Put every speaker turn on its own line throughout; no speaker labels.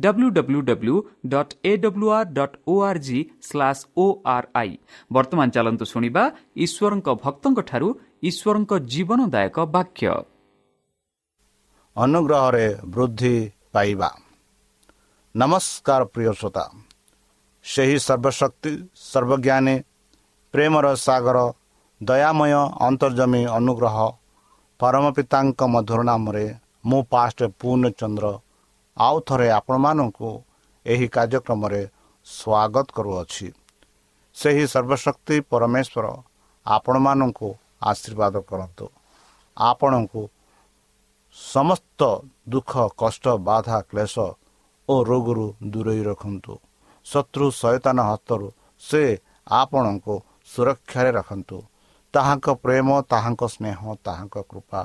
W W W dot A W R dot O O R I ବର୍ତ୍ତମାନ ଚାଲନ୍ତୁ ଶୁଣିବା ଈଶ୍ୱରଙ୍କ ଭକ୍ତଙ୍କଠାରୁ ଈଶ୍ୱରଙ୍କ ଜୀବନଦାୟକ ବାକ୍ୟ।
ଅନୁଗ୍ରହରେ ବୃଦ୍ଧି ପାଇବା। ନମସ୍କାର ପ୍ରିୟ ଶ୍ରୋତା। ସେହି ସର୍ବଶକ୍ତି ସର୍ବଜ୍ଞାନୀ ପ୍ରେମର ସାଗର ଦୟାମୟ ଅନ୍ତର୍ଜମୀ ଅନୁଗ୍ରହ ପରମ ପିତାଙ୍କ ମଧୁର ନାମରେ ମୁଁ ପାଷ୍ଟ ପୂର୍ଣ୍ଣଚନ୍ଦ୍ର ଆଉ ଥରେ ଆପଣମାନଙ୍କୁ ଏହି କାର୍ଯ୍ୟକ୍ରମରେ ସ୍ୱାଗତ କରୁଅଛି। ସେହି ସର୍ବଶକ୍ତି ପରମେଶ୍ୱର ଆପଣମାନଙ୍କୁ ଆଶୀର୍ବାଦ କରନ୍ତୁ। ଆପଣଙ୍କୁ ସମସ୍ତ ଦୁଃଖ କଷ୍ଟ ବାଧା କ୍ଲେଶ ଓ ରୋଗରୁ ଦୂରେଇ ରଖନ୍ତୁ। ଶତ୍ରୁ ସଚେତନ ହସ୍ତରୁ ସେ ଆପଣଙ୍କୁ ସୁରକ୍ଷାରେ ରଖନ୍ତୁ। ତାହାଙ୍କ ପ୍ରେମ ତାହାଙ୍କ ସ୍ନେହ ତାହାଙ୍କ କୃପା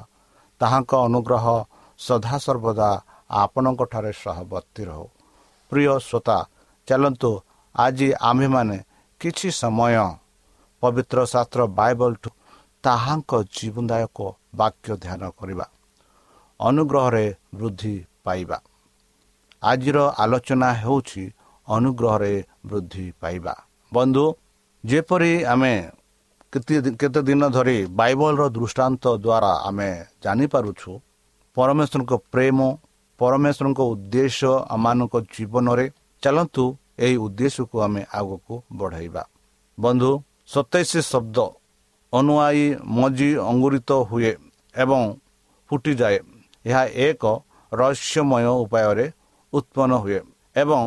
ତାହାଙ୍କ ଅନୁଗ୍ରହ ସଦାସର୍ବଦା ଆପଣଙ୍କଠାରେ ସହବର୍ତ୍ତୀ ରହୁ। ପ୍ରିୟ ଶ୍ରୋତା ଚାଲନ୍ତୁ ଆଜି ଆମ୍ଭେମାନେ କିଛି ସମୟ ପବିତ୍ର ଶାସ୍ତ୍ର ବାଇବଲଠୁ ତାହାଙ୍କ ଜୀବନଦାୟକ ବାକ୍ୟ ଧ୍ୟାନ କରିବା ଅନୁଗ୍ରହରେ ବୃଦ୍ଧି ପାଇବା। ଆଜିର ଆଲୋଚନା ହେଉଛି ଅନୁଗ୍ରହରେ ବୃଦ୍ଧି ପାଇବା। ବନ୍ଧୁ ଯେପରି ଆମେ କେତେ ଦିନ ଧରି ବାଇବଲର ଦୃଷ୍ଟାନ୍ତ ଦ୍ୱାରା ଆମେ ଜାଣିପାରୁଛୁ ପରମେଶ୍ୱରଙ୍କ ପ୍ରେମ ପରମେଶ୍ୱରଙ୍କ ଉଦ୍ଦେଶ୍ୟ ଆମମାନଙ୍କ ଜୀବନରେ ଚାଲନ୍ତୁ ଏହି ଉଦ୍ଦେଶ୍ୟକୁ ଆମେ ଆଗକୁ ବଢ଼ାଇବା। ବନ୍ଧୁ ସତେଇଶ ଶବ୍ଦ ଅନୁଆଇ ମଜି ଅଙ୍ଗୁରିତ ହୁଏ ଏବଂ ଫୁଟିଯାଏ। ଏହା ଏକ ରହସ୍ୟମୟ ଉପାୟରେ ଉତ୍ପନ୍ନ ହୁଏ ଏବଂ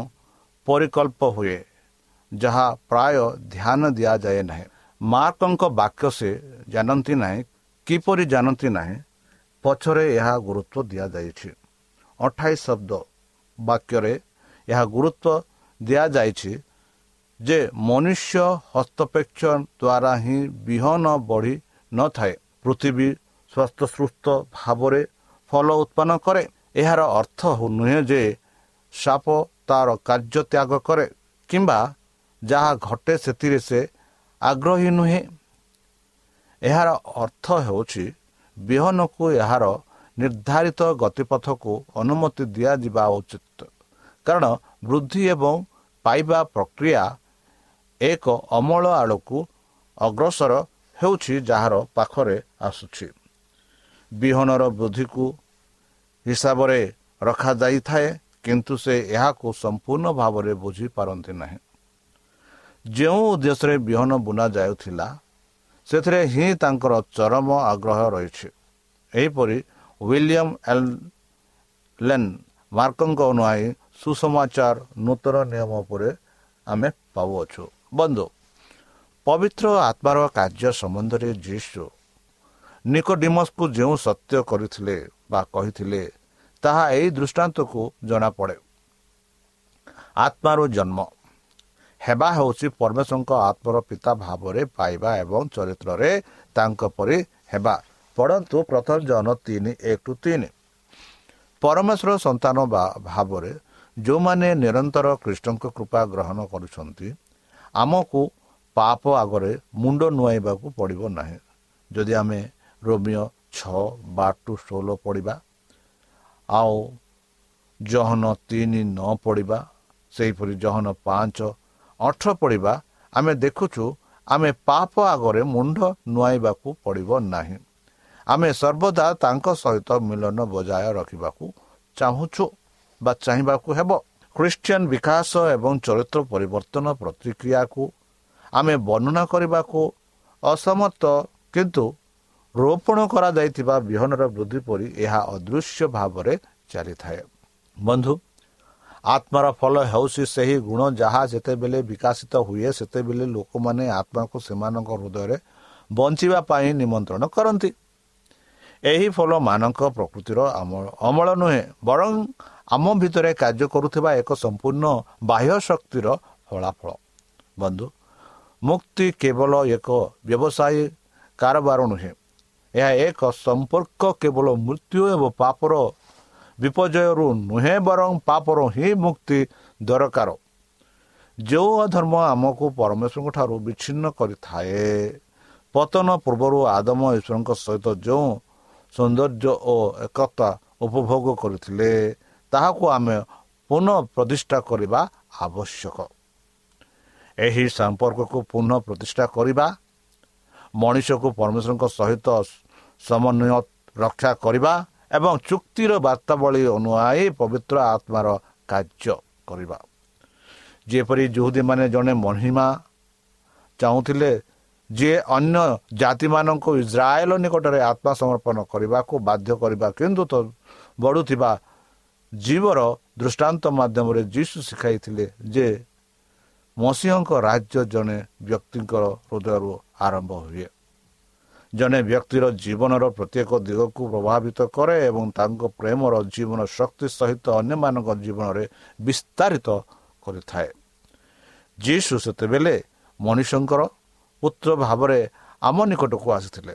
ପରିକଳ୍ପ ହୁଏ ଯାହା ପ୍ରାୟ ଧ୍ୟାନ ଦିଆଯାଏ ନାହିଁ। ମାର୍କଙ୍କ ବାକ୍ୟ ସେ ଜାଣନ୍ତି ନାହିଁ କିପରି ଜାଣନ୍ତି ନାହିଁ ପଛରେ ଏହା ଗୁରୁତ୍ୱ ଦିଆଯାଇଛି। ଅଠାଇଶ ଶବ୍ଦ ବାକ୍ୟରେ ଏହା ଗୁରୁତ୍ୱ ଦିଆଯାଇଛି ଯେ ମନୁଷ୍ୟ ହସ୍ତପେକ୍ଷ ଦ୍ୱାରା ହିଁ ବିହନ ବଢ଼ି ନଥାଏ। ପୃଥିବୀ ସ୍ୱାସ୍ଥ୍ୟ ସୁସ୍ଥ ଭାବରେ ଫଲ ଉତ୍ପନ୍ନ କରେ। ଏହାର ଅର୍ଥ ନୁହେଁ ଯେ ସାପ ତାର କାର୍ଯ୍ୟ ତ୍ୟାଗ କରେ କିମ୍ବା ଯାହା ଘଟେ ସେଥିରେ ସେ ଆଗ୍ରହୀ ନୁହେଁ। ଏହାର ଅର୍ଥ ହେଉଛି ବିହନକୁ ଏହାର ନିର୍ଦ୍ଧାରିତ ଗତିପଥକୁ ଅନୁମତି ଦିଆଯିବା ଉଚିତ। କାରଣ ବୃଦ୍ଧି ଏବଂ ପାଇବା ପ୍ରକ୍ରିୟା ଏକ ଅମଳ ଆଡ଼କୁ ଅଗ୍ରସର ହେଉଛି ଯାହାର ପାଖରେ ଆସୁଛି। ବିହନର ବୃଦ୍ଧିକୁ ହିସାବରେ ରଖାଯାଇଥାଏ କିନ୍ତୁ ସେ ଏହାକୁ ସମ୍ପୂର୍ଣ୍ଣ ଭାବରେ ବୁଝିପାରନ୍ତି ନାହିଁ। ଯେଉଁ ଉଦ୍ଦେଶ୍ୟରେ ବିହନ ବୁଣା ଯାଉଥିଲା ସେଥିରେ ହିଁ ତାଙ୍କର ଚରମ ଆଗ୍ରହ ରହିଛି। ଏହିପରି ୱିଲିୟମ ଲେନ୍ ମାର୍କଙ୍କ ଅନୁଆଇ ସୁସମାଚାର ନୂତନ ନିୟମ ଉପରେ ଆମେ ପାଉଅଛୁ ବନ୍ଧୁ ପବିତ୍ର ଆତ୍ମାର କାର୍ଯ୍ୟ ସମ୍ବନ୍ଧରେ ଯୀଶୁ ନିକୋଡିମସକୁ ଯେଉଁ ସତ୍ୟ କରିଥିଲେ ବା କହିଥିଲେ ତାହା ଏହି ଦୃଷ୍ଟାନ୍ତକୁ ଜଣାପଡ଼େ ଆତ୍ମାରୁ ଜନ୍ମ ହେବା ହେଉଛି ପରମେଶ୍ୱରଙ୍କ ଆତ୍ମର ପିତା ଭାବରେ ପାଇବା ଏବଂ ଚରିତ୍ରରେ ତାଙ୍କ ପରି ହେବା ପଢ଼ନ୍ତୁ ପ୍ରଥମ ଜନ ତିନି ଏକ ଟୁ ତିନି। ପରମେଶ୍ୱର ସନ୍ତାନ ଭାବରେ ଯେଉଁମାନେ ନିରନ୍ତର କୃଷ୍ଣଙ୍କ କୃପା ଗ୍ରହଣ କରୁଛନ୍ତି ଆମକୁ ପାପ ଆଗରେ ମୁଣ୍ଡ ନୁଆଇବାକୁ ପଡ଼ିବ ନାହିଁ। ଯଦି ଆମେ ରୋମିଓ ଛଅ ବାର ଟୁ ଷୋହଳ ପଡ଼ିବା ଆଉ ଜହନ ତିନି ନ ପଡ଼ିବା ସେହିପରି ଜହନ ପାଞ୍ଚ ଅଠର ପଡ଼ିବା ଆମେ ଦେଖୁଛୁ ଆମେ ପାପ ଆଗରେ ମୁଣ୍ଡ ନୁଆଇବାକୁ ପଡ଼ିବ ନାହିଁ। ଆମେ ସର୍ବଦା ତାଙ୍କ ସହିତ ମିଳନ ବଜାୟ ରଖିବାକୁ ଚାହୁଁଛୁ ବା ଚାହିଁବାକୁ ହେବ। ଖ୍ରୀଷ୍ଟିଆନ ବିକାଶ ଏବଂ ଚରିତ୍ର ପରିବର୍ତ୍ତନ ପ୍ରତିକ୍ରିୟାକୁ ଆମେ ବର୍ଣ୍ଣନା କରିବାକୁ ଅସମର୍ଥ କିନ୍ତୁ ରୋପଣ କରାଯାଇଥିବା ବିହନର ବୃଦ୍ଧି ପରି ଏହା ଅଦୃଶ୍ୟ ଭାବରେ ଚାଲିଥାଏ। ବନ୍ଧୁ ଆତ୍ମାର ଫଳ ହେଉଛି ସେହି ଗୁଣ ଯାହା ଯେତେବେଳେ ବିକାଶିତ ହୁଏ ସେତେବେଳେ ଲୋକମାନେ ଆତ୍ମାକୁ ସେମାନଙ୍କ ହୃଦୟରେ ବଞ୍ଚିବା ପାଇଁ ନିମନ୍ତ୍ରଣ କରନ୍ତି। ଏହି ଫଳ ମାନଙ୍କ ପ୍ରକୃତିର ଅମଳ ନୁହେଁ ବରଂ ଆମ ଭିତରେ କାର୍ଯ୍ୟ କରୁଥିବା ଏକ ସମ୍ପୂର୍ଣ୍ଣ ବାହ୍ୟ ଶକ୍ତିର ଫଳାଫଳ। ବନ୍ଧୁ ମୁକ୍ତି କେବଳ ଏକ ବ୍ୟବସାୟୀ କାରବାର ନୁହେଁ। ଏହା ଏକ ସମ୍ପର୍କ କେବଳ ମୃତ୍ୟୁ ଏବଂ ପାପର ବିପର୍ଯ୍ୟୟରୁ ନୁହେଁ ବରଂ ପାପର ହିଁ ମୁକ୍ତି ଦରକାର। ଯେଉଁ ଅଧର୍ମ ଆମକୁ ପରମେଶ୍ୱରଙ୍କ ଠାରୁ ବିଚ୍ଛିନ୍ନ କରିଥାଏ ପତନ ପୂର୍ବରୁ ଆଦମ ଈଶ୍ୱରଙ୍କ ସହିତ ଯେଉଁ ସୌନ୍ଦର୍ଯ୍ୟ ଓ ଏକତା ଉପଭୋଗ କରିଥିଲେ ତାହାକୁ ଆମେ ପୁନଃ ପ୍ରତିଷ୍ଠା କରିବା ଆବଶ୍ୟକ। ଏହି ସମ୍ପର୍କକୁ ପୁନଃ ପ୍ରତିଷ୍ଠା କରିବା ମଣିଷକୁ ପରମେଶ୍ୱରଙ୍କ ସହିତ ସମନ୍ୱୟ ରକ୍ଷା କରିବା ଏବଂ ଚୁକ୍ତିର ବାର୍ତ୍ତାବଳୀ ଅନୁଆଇ ପବିତ୍ର ଆତ୍ମାର କାର୍ଯ୍ୟ କରିବା। ଯେପରି ଯୁହୁଦୀମାନେ ଜଣେ ମହିମା ଚାହୁଁଥିଲେ ଯିଏ ଅନ୍ୟ ଜାତିମାନଙ୍କୁ ଇସ୍ରାଏଲ ନିକଟରେ ଆତ୍ମସମର୍ପଣ କରିବାକୁ ବାଧ୍ୟ କରିବା କିନ୍ତୁ ତ ବଢ଼ୁଥିବା ଜୀବର ଦୃଷ୍ଟାନ୍ତ ମାଧ୍ୟମରେ ଯୀଶୁ ଶିଖାଇଥିଲେ ଯେ ମସିହଙ୍କ ରାଜ୍ୟ ଜଣେ ବ୍ୟକ୍ତିଙ୍କର ହୃଦୟରୁ ଆରମ୍ଭ ହୁଏ। ଜଣେ ବ୍ୟକ୍ତିର ଜୀବନର ପ୍ରତ୍ୟେକ ଦିଗକୁ ପ୍ରଭାବିତ କରେ ଏବଂ ତାଙ୍କ ପ୍ରେମର ଜୀବନ ଶକ୍ତି ସହିତ ଅନ୍ୟମାନଙ୍କ ଜୀବନରେ ବିସ୍ତାରିତ କରିଥାଏ। ଯୀଶୁ ସେତେବେଳେ ମଣିଷଙ୍କର ପୁତ୍ର ଭାବରେ ଆମ ନିକଟକୁ ଆସିଥିଲେ।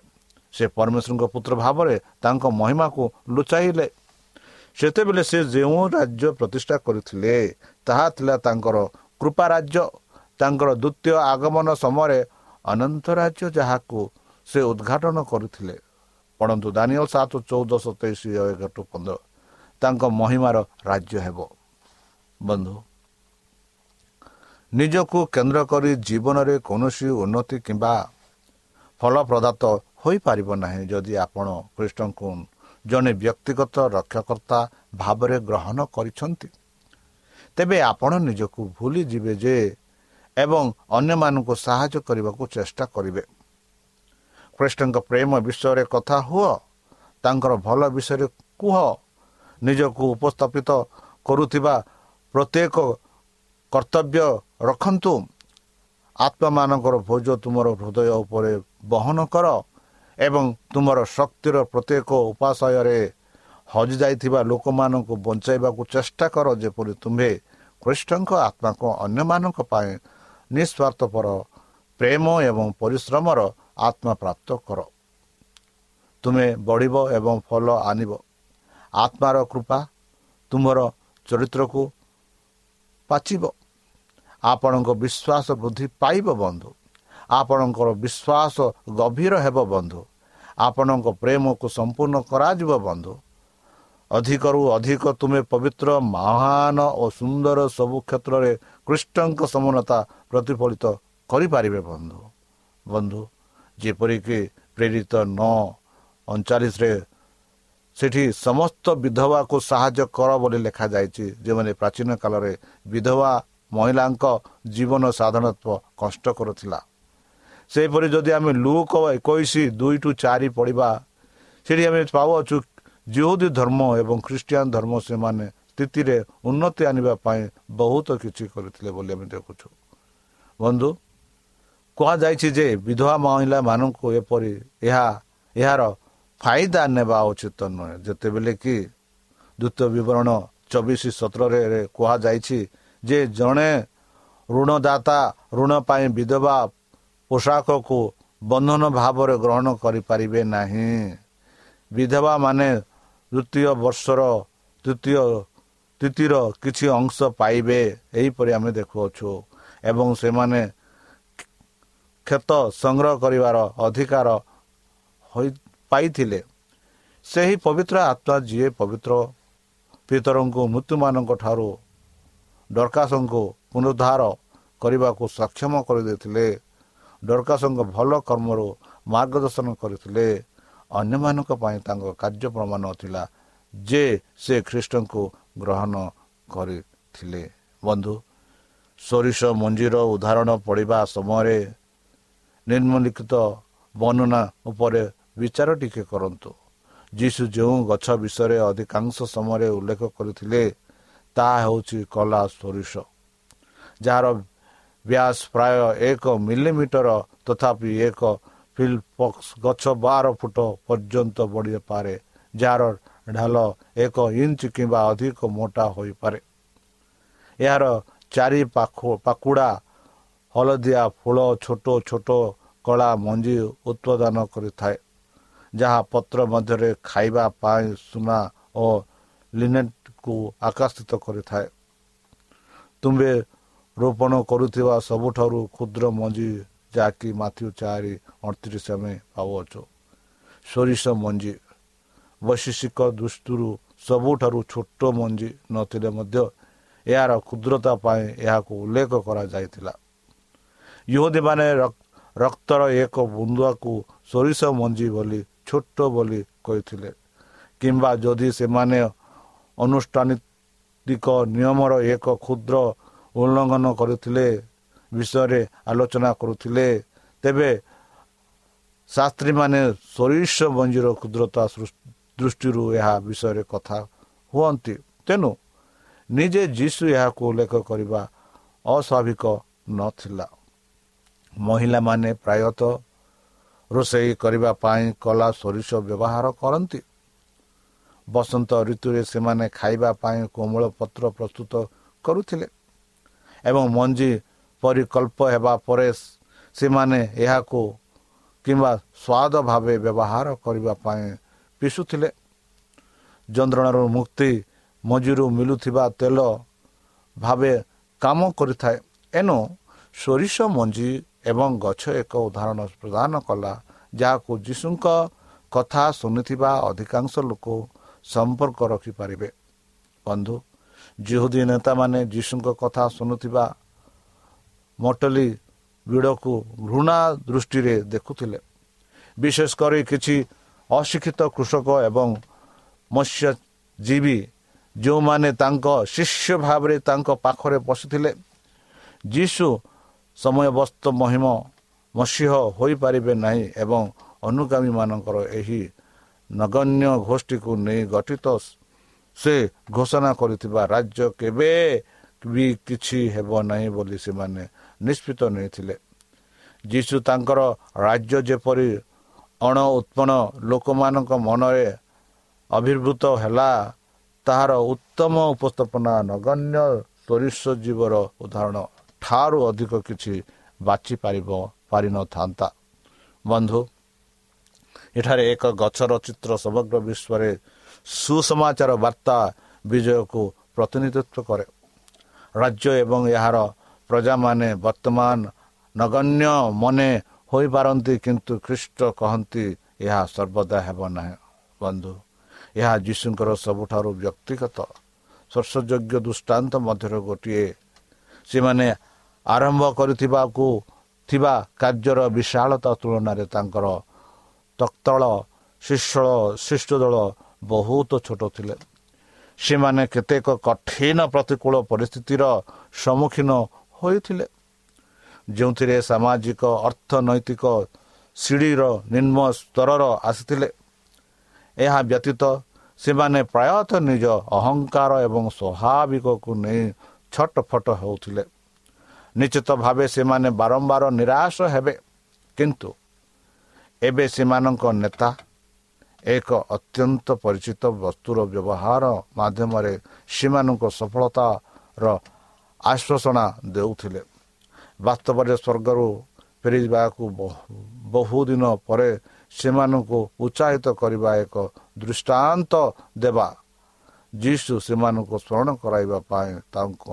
ସେ ପରମେଶ୍ୱରଙ୍କ ପୁତ୍ର ଭାବରେ ତାଙ୍କ ମହିମାକୁ ଲୁଚାଇଲେ। ସେତେବେଳେ ସେ ଯେଉଁ ରାଜ୍ୟ ପ୍ରତିଷ୍ଠା କରିଥିଲେ ତାହା ଥିଲା ତାଙ୍କର କୃପା ରାଜ୍ୟ ତାଙ୍କର ଦ୍ୱିତୀୟ ଆଗମନ ସମୟରେ ଅନନ୍ତ ରାଜ୍ୟ ଯାହାକୁ ସେ ଉଦ୍ଘାଟନ କରିଥିଲେ। ପଢ଼ନ୍ତୁ ଦାନିଅ ସାତ ଚଉଦ ସତେଇଶ ଏଗାର ଟୁ ପନ୍ଦର। ତାଙ୍କ ମହିମାର ରାଜ୍ୟ ହେବ। ବନ୍ଧୁ ନିଜକୁ କେନ୍ଦ୍ର କରି ଜୀବନରେ କୌଣସି ଉନ୍ନତି କିମ୍ବା ଫଳପ୍ରଦାତ ହୋଇପାରିବ ନାହିଁ ଯଦି ଆପଣ ଖ୍ରୀଷ୍ଟଙ୍କୁ ଜଣେ ବ୍ୟକ୍ତିଗତ ରକ୍ଷକର୍ତ୍ତା ଭାବରେ ଗ୍ରହଣ କରିଛନ୍ତି। ତେବେ ଆପଣ ନିଜକୁ ଭୁଲିଯିବେ ଯେ ଏବଂ ଅନ୍ୟମାନଙ୍କୁ ସାହାଯ୍ୟ କରିବାକୁ ଚେଷ୍ଟା କରିବେ। ଖ୍ରୀଷ୍ଟଙ୍କ ପ୍ରେମ ବିଷୟରେ କଥା ହୁଅ ତାଙ୍କର ଭଲ ବିଷୟରେ କୁହ ନିଜକୁ ଉପସ୍ଥାପିତ କରୁଥିବା ପ୍ରତ୍ୟେକ କର୍ତ୍ତବ୍ୟ ରଖନ୍ତୁ। ଆତ୍ମାମାନଙ୍କର ଭୋଜ ତୁମର ହୃଦୟ ଉପରେ ବହନ କର ଏବଂ ତୁମର ଶକ୍ତିର ପ୍ରତ୍ୟେକ ଉପାଶୟରେ ହଜିଯାଇଥିବା ଲୋକମାନଙ୍କୁ ବଞ୍ଚାଇବାକୁ ଚେଷ୍ଟା କର ଯେପରି ତୁମ୍ଭେ ଖ୍ରୀଷ୍ଟଙ୍କ ଆତ୍ମାକୁ ଅନ୍ୟମାନଙ୍କ ପାଇଁ ନିଃସ୍ୱାର୍ଥପର ପ୍ରେମ ଏବଂ ପରିଶ୍ରମର ଆତ୍ମା ପ୍ରାପ୍ତ କର। ତୁମେ ବଢ଼ିବ ଏବଂ ଫଲ ଆଣିବ। ଆତ୍ମାର କୃପା ତୁମର ଚରିତ୍ରକୁ ପାଚିବ। ଆପଣଙ୍କ ବିଶ୍ୱାସ ବୃଦ୍ଧି ପାଇବ ବନ୍ଧୁ। ଆପଣଙ୍କର ବିଶ୍ୱାସ ଗଭୀର ହେବ ବନ୍ଧୁ। ଆପଣଙ୍କ ପ୍ରେମକୁ ସମ୍ପୂର୍ଣ୍ଣ କରାଯିବ ବନ୍ଧୁ। ଅଧିକରୁ ଅଧିକ ତୁମେ ପବିତ୍ର ମହାନ ଓ ସୁନ୍ଦର ସବୁ କ୍ଷେତ୍ରରେ କୃଷ୍ଣଙ୍କ ସମାନତା ପ୍ରତିଫଳିତ କରିପାରିବେ ବନ୍ଧୁ। ବନ୍ଧୁ ଯେପରିକି ପ୍ରେରିତ ନଅ ଅଣଚାଳିଶରେ ସେଠି ସମସ୍ତ ବିଧବାକୁ ସାହାଯ୍ୟ କର ବୋଲି ଲେଖାଯାଇଛି। ଯେଉଁମାନେ ପ୍ରାଚୀନ କାଳରେ ବିଧବା ମହିଳାଙ୍କ ଜୀବନ ସାଧାରଣତଃ କଷ୍ଟ କରୁଥିଲା। ସେହିପରି ଯଦି ଆମେ ଲୁକ ଏକୋଇଶ ଦୁଇ ଟୁ ଚାରି ପଢ଼ିବା ସେଠି ଆମେ ପାଉଅଛୁ ଯେଉଁଦି ଧର୍ମ ଏବଂ ଖ୍ରୀଷ୍ଟିଆନ ଧର୍ମ ସେମାନେ ସ୍ଥିତିରେ ଉନ୍ନତି ଆଣିବା ପାଇଁ ବହୁତ କିଛି କରିଥିଲେ ବୋଲି ଆମେ ଦେଖୁଛୁ। ବନ୍ଧୁ କୁହାଯାଇଛି ଯେ ବିଧବା ମହିଳାମାନଙ୍କୁ ଏପରି ଏହା ଏହାର ଫାଇଦା ନେବା ଉଚିତ ନୁହେଁ। ଯେତେବେଳେ କି ଦ୍ୱିତୀୟ ବିବରଣ ଚବିଶ ସତରରେ କୁହାଯାଇଛି ଯେ ଜଣେ ଋଣଦାତା ଋଣ ପାଇଁ ବିଧବା ପୋଷାକକୁ ବନ୍ଧନ ଭାବରେ ଗ୍ରହଣ କରିପାରିବେ ନାହିଁ। ବିଧବା ମାନେ ଦ୍ୱିତୀୟ ବର୍ଷର ତୃତୀୟ ତିଥିର କିଛି ଅଂଶ ପାଇବେ ଏହିପରି ଆମେ ଦେଖୁଅଛୁ। ଏବଂ ସେମାନେ କ୍ଷତ ସଂଗ୍ରହ କରିବାର ଅଧିକାର ପାଇଥିଲେ। ସେହି ପବିତ୍ର ଆତ୍ମା ଯିଏ ପବିତ୍ର ପିତରଙ୍କୁ ମୃତ୍ୟୁମାନଙ୍କ ଠାରୁ ଡରକାସଙ୍କୁ ପୁନରୁଦ୍ଧାର କରିବାକୁ ସକ୍ଷମ କରିଦେଇଥିଲେ। ଡରକାସଙ୍କ ଭଲ କର୍ମରୁ ମାର୍ଗଦର୍ଶନ କରିଥିଲେ। ଅନ୍ୟମାନଙ୍କ ପାଇଁ ତାଙ୍କ କାର୍ଯ୍ୟ ପ୍ରମାଣ ଥିଲା ଯେ ସେ ଖ୍ରୀଷ୍ଟଙ୍କୁ ଗ୍ରହଣ କରିଥିଲେ। ବନ୍ଧୁ ସୋରିଷ ମଞ୍ଜିର ଉଦାହରଣ ପଡ଼ିବା ସମୟରେ ନିମ୍ନଲିଖିତ ବର୍ଣ୍ଣନା ଉପରେ ବିଚାର ଟିକେ କରନ୍ତୁ। ଯୀଶୁ ଯେଉଁ ଗଛ ବିଷୟରେ ଅଧିକାଂଶ ସମୟରେ ଉଲ୍ଲେଖ କରିଥିଲେ ତାହା ହେଉଛି କଲା ସୋରିଷ ଯାହାର ବ୍ୟାସ ପ୍ରାୟ ଏକ ମିଲିମିଟର ତଥାପି ଏକ ଫିଲ୍ପକ୍ସ ଗଛ ବାର ଫୁଟ ପର୍ଯ୍ୟନ୍ତ ବଢ଼ିପାରେ ଯାହାର ଢାଲ ଏକ ଇଞ୍ଚ କିମ୍ବା ଅଧିକ ମୋଟା ହୋଇପାରେ। ଏହାର ଚାରି ପାଖୁଡ଼ା ହଳଦିଆ ଫୁଲ ଛୋଟ ଛୋଟ କଳା ମଞ୍ଜି ଉତ୍ପାଦନ କରିଥାଏ ଯାହା ପତ୍ର ମଧ୍ୟରେ ଖାଇବା ପାଇଁ ସୁନା ଓ ଲିନେଟ୍କୁ ଆକର୍ଷିତ କରିଥାଏ। ତୁମ୍ଭେ ରୋପଣ କରୁଥିବା ସବୁଠାରୁ କ୍ଷୁଦ୍ର ମଞ୍ଜି ଯାହାକି ମାଥ୍ୟୁ ଚାରି ଅଣତିରିଶ ଆମେ ପାଉଅଛୁ। ସୋରିଷ ମଞ୍ଜି। ବୈଶିଷିକ ଦୃଷ୍ଟିରୁ ସବୁଠାରୁ ଛୋଟ ମଞ୍ଜି ନଥିଲେ ମଧ୍ୟ ଏହାର କ୍ଷୁଦ୍ରତା ପାଇଁ ଏହାକୁ ଉଲ୍ଲେଖ କରାଯାଇଥିଲା। ଇହୁଦୀମାନେ ରକ୍ତର ଏକ ବୁନ୍ଦୁଆକୁ ସୋରିଷ ମଞ୍ଜି ବୋଲି ଛୋଟ ବୋଲି କହିଥିଲେ। କିମ୍ବା ଯଦି ସେମାନେ ଅନୁଷ୍ଠାନିକ ନିୟମର ଏକ କ୍ଷୁଦ୍ର ଉଲ୍ଲଙ୍ଘନ କରିଥିଲେ ବିଷୟରେ ଆଲୋଚନା କରୁଥିଲେ। ତେବେ ଶାସ୍ତ୍ରୀମାନେ ସୋରିଷ ମଞ୍ଜିର କ୍ଷୁଦ୍ରତା ଦୃଷ୍ଟିରୁ ଏହା ବିଷୟରେ କଥା ହୁଅନ୍ତି। ତେଣୁ ନିଜେ ଯୀଶୁ ଏହାକୁ ଉଲ୍ଲେଖ କରିବା ଅସ୍ୱାଭାବିକ ନଥିଲା। ମହିଳାମାନେ ପ୍ରାୟତଃ ରୋଷେଇ କରିବା ପାଇଁ କଲା ସୋରିଷ ବ୍ୟବହାର କରନ୍ତି। ବସନ୍ତ ଋତୁରେ ସେମାନେ ଖାଇବା ପାଇଁ କୋମଳ ପତ୍ର ପ୍ରସ୍ତୁତ କରୁଥିଲେ ଏବଂ ମଞ୍ଜି ପରିକଳ୍ପ ହେବା ପରେ ସେମାନେ ଏହାକୁ କିମ୍ବା ସ୍ୱାଦ ଭାବେ ବ୍ୟବହାର କରିବା ପାଇଁ ପିସୁଥିଲେ। ଯନ୍ତ୍ରଣାରୁ ମୁକ୍ତି ମଞ୍ଜିରୁ ମିଳୁଥିବା ତେଲ ଭାବେ କାମ କରିଥାଏ। ଏଣୁ ସୋରିଷ ମଞ୍ଜି ଏବଂ ଗଛ ଏକ ଉଦାହରଣ ପ୍ରଦାନ କଲା ଯାହାକୁ ଯୀଶୁଙ୍କ କଥା ଶୁଣିଥିବା ଅଧିକାଂଶ ଲୋକ ସମ୍ପର୍କ ରଖିପାରିବେ। ବନ୍ଧୁ ଜିହୁଦୀ ନେତାମାନେ ଯୀଶୁଙ୍କ କଥା ଶୁଣୁଥିବା ମଟଲି ବିଡ଼କୁ ଘୃଣା ଦୃଷ୍ଟିରେ ଦେଖୁଥିଲେ। ବିଶେଷ କରି କିଛି ଅଶିକ୍ଷିତ କୃଷକ ଏବଂ ମତ୍ସ୍ୟଜୀବୀ ଯେଉଁମାନେ ତାଙ୍କ ଶିଷ୍ୟ ଭାବରେ ତାଙ୍କ ପାଖରେ ବସିଥିଲେ ଯୀଶୁ ସମୟବସ୍ତ ମହିମ ମସିହ ହୋଇପାରିବେ ନାହିଁ ଏବଂ ଅନୁଗାମୀମାନଙ୍କର ଏହି ନଗଣ୍ୟ ଗୋଷ୍ଠୀକୁ ନେଇ ଗଠିତ ସେ ଘୋଷଣା କରିଥିବା ରାଜ୍ୟ କେବେ ବି କିଛି ହେବ ନାହିଁ ବୋଲି ସେମାନେ ନିଷ୍ପତ୍ତି ନେଇଥିଲେ। ଯୀଶୁ ତାଙ୍କର ରାଜ୍ୟ ଯେପରି ଅଣ ଉତ୍ପନ୍ନ ଲୋକମାନଙ୍କ ମନରେ ଆବିର୍ଭୂତ ହେଲା ତାହାର ଉତ୍ତମ ଉପସ୍ଥାପନା ନଗଣ୍ୟ ସୋରିଷ ଜୀବର ଉଦାହରଣ ଠାରୁ ଅଧିକ କିଛି ବାଛିପାରିବ ପାରିନଥାନ୍ତା। ବନ୍ଧୁ ଏଠାରେ ଏକ ଗଛର ଚିତ୍ର ସମଗ୍ର ବିଶ୍ୱରେ ସୁସମାଚାର ବାର୍ତ୍ତା ବିଜୟକୁ ପ୍ରତିନିଧିତ୍ୱ କରେ। ରାଜ୍ୟ ଏବଂ ଏହାର ପ୍ରଜାମାନେ ବର୍ତ୍ତମାନ ନଗଣ୍ୟ ମନେ ହୋଇପାରନ୍ତି କିନ୍ତୁ ଖ୍ରୀଷ୍ଟ କହନ୍ତି ଏହା ସର୍ବଦା ହେବ ନାହିଁ ବନ୍ଧୁ। ଏହା ଯୀଶୁଙ୍କର ସବୁଠାରୁ ବ୍ୟକ୍ତିଗତ ସ୍ପର୍ଶଯୋଗ୍ୟ ଦୃଷ୍ଟାନ୍ତ ମଧ୍ୟରୁ ଗୋଟିଏ। ସେମାନେ ଆରମ୍ଭ କରିଥିବାକୁ ଥିବା କାର୍ଯ୍ୟର ବିଶାଳତା ତୁଳନାରେ ତାଙ୍କର ତକ୍ତଳ ଶିଷ୍ୟ ଶିଷ୍ଟ ଦଳ ବହୁତ ଛୋଟ ଥିଲେ। ସେମାନେ କେତେକ କଠିନ ପ୍ରତିକୂଳ ପରିସ୍ଥିତିର ସମ୍ମୁଖୀନ ହୋଇଥିଲେ। ଯେଉଁଥିରେ ସାମାଜିକ ଅର୍ଥନୈତିକ ସିଡ଼ିର ନିମ୍ନ ସ୍ତରର ଆସିଥିଲେ। ଏହା ବ୍ୟତୀତ ସେମାନେ ପ୍ରାୟତଃ ନିଜ ଅହଙ୍କାର ଏବଂ ସ୍ୱାଭାବିକକୁ ନେଇ ଛଟଫଟ ହେଉଥିଲେ। ନିଶ୍ଚିତ ଭାବେ ସେମାନେ ବାରମ୍ବାର ନିରାଶ ହେବେ। କିନ୍ତୁ ଏବେ ସେମାନଙ୍କ ନେତା ଏକ ଅତ୍ୟନ୍ତ ପରିଚିତ ବସ୍ତୁର ବ୍ୟବହାର ମାଧ୍ୟମରେ ସେମାନଙ୍କ ସଫଳତାର ଆଶ୍ୱାସନା ଦେଉଥିଲେ। ବାସ୍ତବରେ ସ୍ୱର୍ଗରୁ ଫେରିଯିବାକୁ ବହୁଦିନ ପରେ ସେମାନଙ୍କୁ ଉତ୍ସାହିତ କରିବା ଏକ ଦୃଷ୍ଟାନ୍ତ ଦେବା ଯୀଶୁ ସେମାନଙ୍କୁ ସ୍ମରଣ କରାଇବା ପାଇଁ ତାଙ୍କ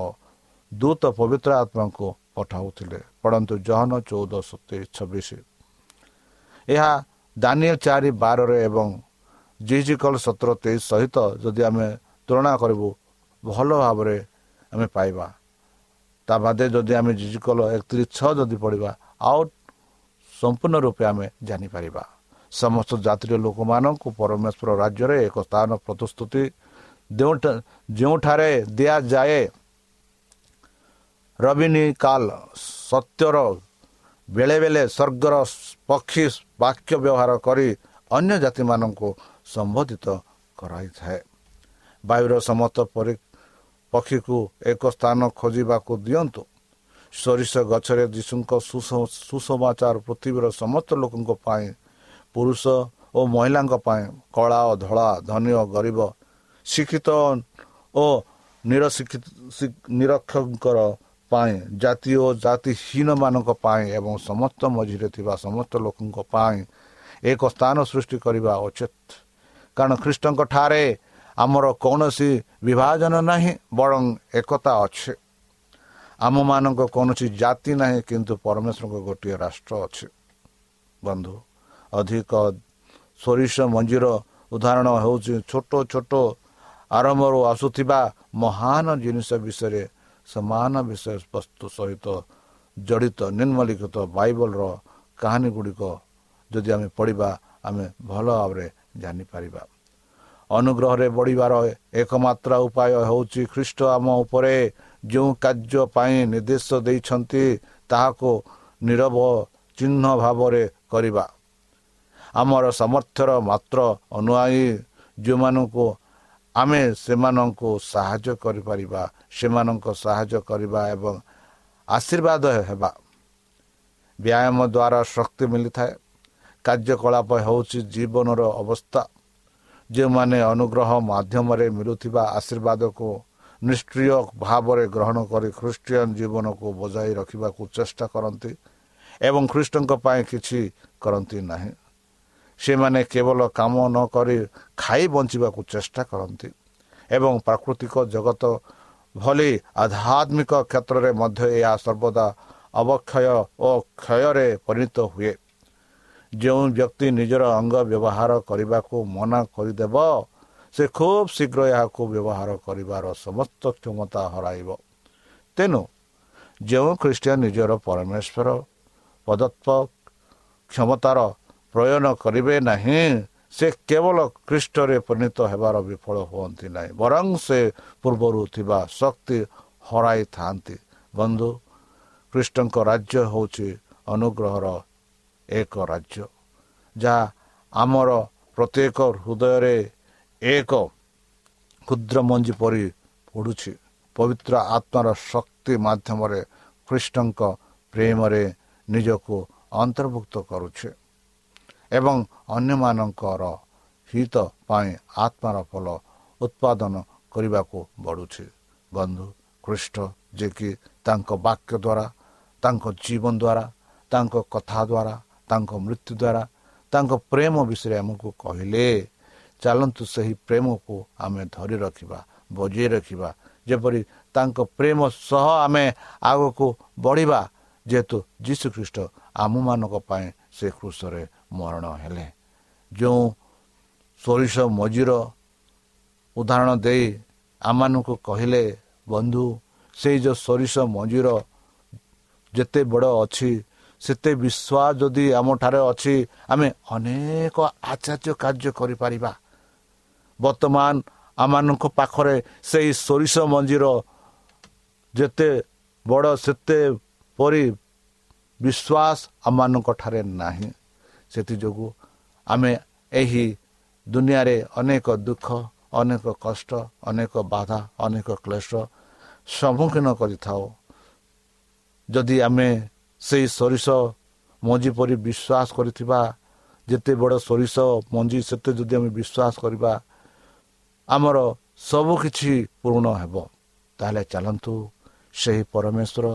ଦୂତ ପବିତ୍ର ଆତ୍ମାଙ୍କୁ ପଠାଉଥିଲେ। ପଢ଼ନ୍ତୁ ଜହନ ଚଉଦ ସତେଇଶ ଛବିଶ। ଏହା ଦାନିଏଲ ଚାରି ବାରରେ ଏବଂ ଜିଜିକଲ ସତର ତେଇଶ ସହିତ ଯଦି ଆମେ ତୁଳନା କରିବୁ ଭଲ ଭାବରେ ଆମେ ପାଇବା। ତା ବାଦେ ଯଦି ଆମେ ଜିଜିକଲ ଏକତିରିଶ ଛଅ ଯଦି ପଢ଼ିବା ଆଉ ସମ୍ପୂର୍ଣ୍ଣ ରୂପେ ଆମେ ଜାଣିପାରିବା। ସମସ୍ତ ଜାତିର ଲୋକମାନଙ୍କୁ ପରମେଶ୍ୱର ରାଜ୍ୟରେ ଏକ ସ୍ଥାନ ପ୍ରତିଶ୍ରୁତି ଯେଉଁଠାରେ ଦିଆଯାଏ ରବିନି କାଲ ସତ୍ୟର ବେଳେବେଳେ ସ୍ୱର୍ଗର ପକ୍ଷୀ ବାକ୍ୟ ବ୍ୟବହାର କରି ଅନ୍ୟ ଜାତିମାନଙ୍କୁ ସମ୍ବୋଧିତ କରାଇଥାଏ। ବାୟୁର ସମସ୍ତ ପକ୍ଷୀକୁ ଏକ ସ୍ଥାନ ଖୋଜିବାକୁ ଦିଅନ୍ତୁ। ସୋରିଷ ଗଛରେ ଯୀଶୁଙ୍କ ସୁସମାଚାର ପୃଥିବୀର ସମସ୍ତ ଲୋକଙ୍କ ପାଇଁ ପୁରୁଷ ଓ ମହିଳାଙ୍କ ପାଇଁ କଳା ଓ ଧଳା ଧନୀ ଓ ଗରିବ ଶିକ୍ଷିତ ଓ ନିରକ୍ଷଙ୍କର ପାଇଁ ଜାତି ଓ ଜାତିହୀନମାନଙ୍କ ପାଇଁ ଏବଂ ସମସ୍ତ ମଝିରେ ଥିବା ସମସ୍ତ ଲୋକଙ୍କ ପାଇଁ ଏକ ସ୍ଥାନ ସୃଷ୍ଟି କରିବା ଉଚିତ। କାରଣ ଖ୍ରୀଷ୍ଟଙ୍କ ଠାରେ ଆମର କୌଣସି ବିଭାଜନ ନାହିଁ ବରଂ ଏକତା ଅଛି। ଆମମାନଙ୍କ କୌଣସି ଜାତି ନାହିଁ କିନ୍ତୁ ପରମେଶ୍ୱରଙ୍କ ଗୋଟିଏ ରାଷ୍ଟ୍ର ଅଛି। ବନ୍ଧୁ ଅଧିକ ସୋରିଷ ମଞ୍ଜିର ଉଦାହରଣ ହେଉଛି ଛୋଟ ଛୋଟ ଆରମ୍ଭରୁ ଆସୁଥିବା ମହାନ ଜିନିଷ ବିଷୟରେ ସମାନ ବିଷୟବସ୍ତୁ ସହିତ ଜଡ଼ିତ ନିମ୍ନଲିଖିତ ବାଇବଲର କାହାଣୀ ଗୁଡ଼ିକ ଯଦି ଆମେ ପଢ଼ିବା ଆମେ ଭଲ ଭାବରେ ଜାଣିପାରିବା ଅନୁଗ୍ରହରେ ବଢ଼ିବାର ଏକମାତ୍ର ଉପାୟ ହେଉଛି ଖ୍ରୀଷ୍ଟ ଆମ ଉପରେ ଯେଉଁ କାର୍ଯ୍ୟ ପାଇଁ ନିର୍ଦ୍ଦେଶ ଦେଇଛନ୍ତି ତାହାକୁ ନିରବ ଚିହ୍ନ ଭାବରେ କରିବା ଆମର ସାମର୍ଥ୍ୟର ମାତ୍ର ଅନୁଆୟୀ ଯେଉଁମାନଙ୍କୁ ଆମେ ସେମାନଙ୍କୁ ସାହାଯ୍ୟ କରିପାରିବା ସେମାନଙ୍କ ସାହାଯ୍ୟ କରିବା ଏବଂ ଆଶୀର୍ବାଦ ହେବା। ବ୍ୟାୟାମ ଦ୍ୱାରା ଶକ୍ତି ମିଳିଥାଏ। କାର୍ଯ୍ୟକଳାପ ହେଉଛି ଜୀବନର ଅବସ୍ଥା। ଯେଉଁମାନେ ଅନୁଗ୍ରହ ମାଧ୍ୟମରେ ମିଳୁଥିବା ଆଶୀର୍ବାଦକୁ ନିଷ୍କ୍ରିୟ ଭାବରେ ଗ୍ରହଣ କରି ଖ୍ରୀଷ୍ଟିଆନ ଜୀବନକୁ ବଜାଇ ରଖିବାକୁ ଚେଷ୍ଟା କରନ୍ତି ଏବଂ ଖ୍ରୀଷ୍ଟଙ୍କ ପାଇଁ କିଛି କରନ୍ତି ନାହିଁ। ସେମାନେ କେବଳ କାମ ନ କରି ଖାଇ ବଞ୍ଚିବାକୁ ଚେଷ୍ଟା କରନ୍ତି ଏବଂ ପ୍ରାକୃତିକ ଜଗତ ଭଳି ଆଧ୍ୟାତ୍ମିକ କ୍ଷେତ୍ରରେ ମଧ୍ୟ ଏହା ସର୍ବଦା ଅବକ୍ଷୟ ଓ କ୍ଷୟରେ ପରିଣତ ହୁଏ। ଯେଉଁ ବ୍ୟକ୍ତି ନିଜର ଅଙ୍ଗ ବ୍ୟବହାର କରିବାକୁ ମନା କରିଦେବ ସେ ଖୁବ୍ ଶୀଘ୍ର ଏହାକୁ ବ୍ୟବହାର କରିବାର ସମସ୍ତ କ୍ଷମତା ହରାଇବ। ତେଣୁ ଯେଉଁ ଖ୍ରୀଷ୍ଟିଆନ ନିଜର ପରମେଶ୍ୱର ପ୍ରଦତ୍ତ କ୍ଷମତାର ପ୍ରୟୋଜନ କରିବେ ନାହିଁ ସେ କେବଳ ଖ୍ରୀଷ୍ଟରେ ପରିଣତ ହେବାର ବିଫଳ ହୁଅନ୍ତି ନାହିଁ ବରଂ ସେ ପୂର୍ବରୁ ଥିବା ଶକ୍ତି ହରାଇଥାନ୍ତି। ବନ୍ଧୁ ଖ୍ରୀଷ୍ଟଙ୍କ ରାଜ୍ୟ ହେଉଛି ଅନୁଗ୍ରହର ଏକ ରାଜ୍ୟ ଯାହା ଆମର ପ୍ରତ୍ୟେକ ହୃଦୟରେ ଏକ କ୍ଷୁଦ୍ର ମଞ୍ଜି ପରି ପଡ଼ୁଛି। ପବିତ୍ର ଆତ୍ମାର ଶକ୍ତି ମାଧ୍ୟମରେ ଖ୍ରୀଷ୍ଟଙ୍କ ପ୍ରେମରେ ନିଜକୁ ଅନ୍ତର୍ଭୁକ୍ତ କରୁଛେ। ଏବଂ ଅନ୍ୟମାନଙ୍କର ହିତ ପାଇଁ ଆତ୍ମାର ଫଳ ଉତ୍ପାଦନ କରିବାକୁ ବଢ଼ୁଛି। ବନ୍ଧୁ ଖ୍ରୀଷ୍ଟ ଯେ କି ତାଙ୍କ ବାକ୍ୟ ଦ୍ୱାରା ତାଙ୍କ ଜୀବନ ଦ୍ୱାରା ତାଙ୍କ କଥା ଦ୍ୱାରା ତାଙ୍କ ମୃତ୍ୟୁ ଦ୍ୱାରା ତାଙ୍କ ପ୍ରେମ ବିଷୟରେ ଆମକୁ କହିଲେ ଚାଲନ୍ତୁ ସେହି ପ୍ରେମକୁ ଆମେ ଧରି ରଖିବା ବଜେଇ ରଖିବା ଯେପରି ତାଙ୍କ ପ୍ରେମ ସହ ଆମେ ଆଗକୁ ବଢ଼ିବା ଯେହେତୁ ଯୀଶୁଖ୍ରୀଷ୍ଟ ଆମମାନଙ୍କ ପାଇଁ ସେ କୃଷରେ ମରଣ ହେଲେ। ଯେଉଁ ସୋରିଷ ମଜିର ଉଦାହରଣ ଦେଇ ଆମମାନଙ୍କୁ କହିଲେ ବନ୍ଧୁ ସେଇ ଯେଉଁ ସୋରିଷ ମଞ୍ଜିର ଯେତେ ବଡ଼ ଅଛି ସେତେ ବିଶ୍ୱାସ ଯଦି ଆମଠାରେ ଅଛି ଆମେ ଅନେକ ଆଚାର୍ଯ୍ୟ କାର୍ଯ୍ୟ କରିପାରିବା। ବର୍ତ୍ତମାନ ଆମମାନଙ୍କ ପାଖରେ ସେଇ ସୋରିଷ ମଞ୍ଜିର ଯେତେ ବଡ଼ ସେତେ ପରି ବିଶ୍ୱାସ ଆମମାନଙ୍କ ଠାରେ ନାହିଁ। ସେଥିଯୋଗୁଁ ଆମେ ଏହି ଦୁନିଆରେ ଅନେକ ଦୁଃଖ ଅନେକ କଷ୍ଟ ଅନେକ ବାଧା ଅନେକ କ୍ଲେଶ ସମ୍ମୁଖୀନ କରିଥାଉ। ଯଦି ଆମେ ସେଇ ସୋରିଷ ମଞ୍ଜି ପରି ବିଶ୍ୱାସ କରିଥିବା ଯେତେ ବଡ଼ ସୋରିଷ ମଞ୍ଜି ସେତେ ଯଦି ଆମେ ବିଶ୍ୱାସ କରିବା ଆମର ସବୁକିଛି ପୂରଣ ହେବ। ତାହେଲେ ଚାଲନ୍ତୁ ସେହି ପରମେଶ୍ୱର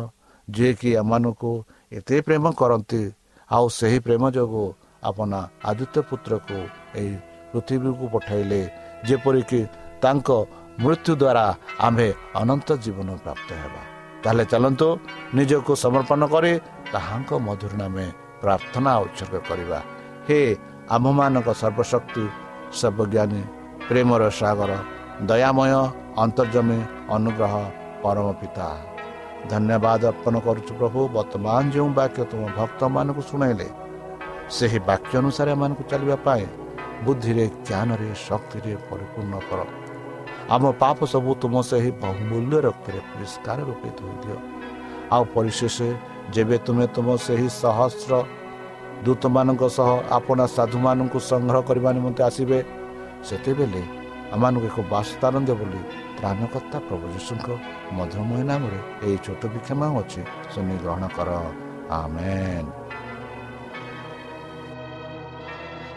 ଯିଏକି ଏମାନଙ୍କୁ ଏତେ ପ୍ରେମ କରନ୍ତି ଆଉ ସେହି ପ୍ରେମ ଯୋଗୁଁ ଆପଣ ଆଦିତ୍ୟ ପୁତ୍ରକୁ ଏହି ପୃଥିବୀକୁ ପଠାଇଲେ ଯେପରିକି ତାଙ୍କ ମୃତ୍ୟୁ ଦ୍ୱାରା ଆମ୍ଭେ ଅନନ୍ତ ଜୀବନ ପ୍ରାପ୍ତ ହେବା। ତାହେଲେ ଚାଲନ୍ତୁ ନିଜକୁ ସମର୍ପଣ କରି ତାହାଙ୍କ ମଧୁର ନାମେ ପ୍ରାର୍ଥନା ଉତ୍ସର୍ଗ କରିବା। ହେ ଆମ୍ଭମାନଙ୍କ ସର୍ବଶକ୍ତି ସର୍ବଜ୍ଞାନୀ ପ୍ରେମର ସାଗର ଦୟାମୟ ଅନ୍ତର୍ଜମୀ ଅନୁଗ୍ରହ ପରମ ପିତା। ଧନ୍ୟବାଦ ଅର୍ପଣ କରୁଛୁ ପ୍ରଭୁ ବର୍ତ୍ତମାନ ଯେଉଁ ବାକ୍ୟ ତୁମ ଭକ୍ତମାନଙ୍କୁ ଶୁଣାଇଲେ ସେହି ବାକ୍ୟ ଅନୁସାରେ ଏମାନଙ୍କୁ ଚାଲିବା ପାଇଁ ବୁଦ୍ଧିରେ ଜ୍ଞାନରେ ଶକ୍ତିରେ ପରିପୂର୍ଣ୍ଣ କର। ଆମ ପାପ ସବୁ ତୁମ ସେହି ବହୁମୂଲ୍ୟ ରକ୍ତରେ ପରିଷ୍କାର ରୂପେ ଧୋଇଦିଅ। ଆଉ ପରିଶେଷ ଯେବେ ତୁମେ ତୁମ ସେହି ସହସ୍ର ଦୂତମାନଙ୍କ ସହ ଆପଣା ସାଧୁମାନଙ୍କୁ ସଂଗ୍ରହ କରିବା ନିମନ୍ତେ ଆସିବେ ସେତେବେଳେ ଆମମାନଙ୍କୁ ଏକ ବାସସ୍ଥାନ ଦିଅ ବୋଲି ତ୍ରାଣକର୍ତ୍ତା ପ୍ରଭୁ ଯୀଶୁଙ୍କ ମଧୁରମୟ ନାମରେ ଏହି ଛୋଟ ବିକ୍ଷମା ଅଛି ଶୁଣି ଗ୍ରହଣ କର। ଆମେନ୍।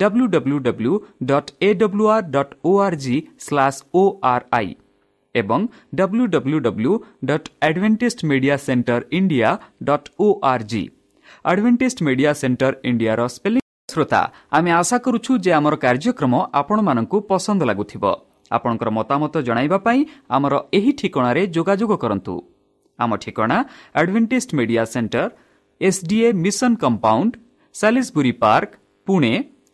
W W W dot A W R dot O R G slash O R I ଏବଂ W W W dot Adventist media centre India dot O R G Adventist media centre ଇଣ୍ଡିଆର ସ୍ପେଲିଂ ଶ୍ରୋତା ଆମେ ଆଶା କରୁଛୁ ଯେ ଆମର କାର୍ଯ୍ୟକ୍ରମ ଆପଣମାନଙ୍କୁ ପସନ୍ଦ ଲାଗୁଥିବ। ଆପଣଙ୍କର ମତାମତ ଜଣାଇବା ପାଇଁ ଆମର ଏହି ଠିକଣାରେ ଯୋଗାଯୋଗ କରନ୍ତୁ। ଆମ ଠିକଣା Adventist media centre SDA mission compound Salisbury park Pune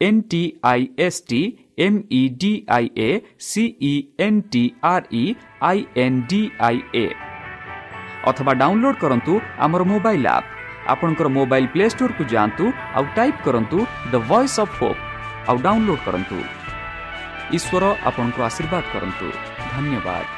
V E N T I S T M E D I A C E N T R E I N D I A ଅଥବା download କରନ୍ତୁ ଆମର mobile app ଆପଣଙ୍କର mobile play ଷ୍ଟୋରକୁ ଯାଆନ୍ତୁ ଆଉ type କରନ୍ତୁ the voice of hope ଆଉ download କରନ୍ତୁ ଈଶ୍ୱର ଆପଣଙ୍କୁ ଆଶୀର୍ବାଦ କରନ୍ତୁ ଧନ୍ୟବାଦ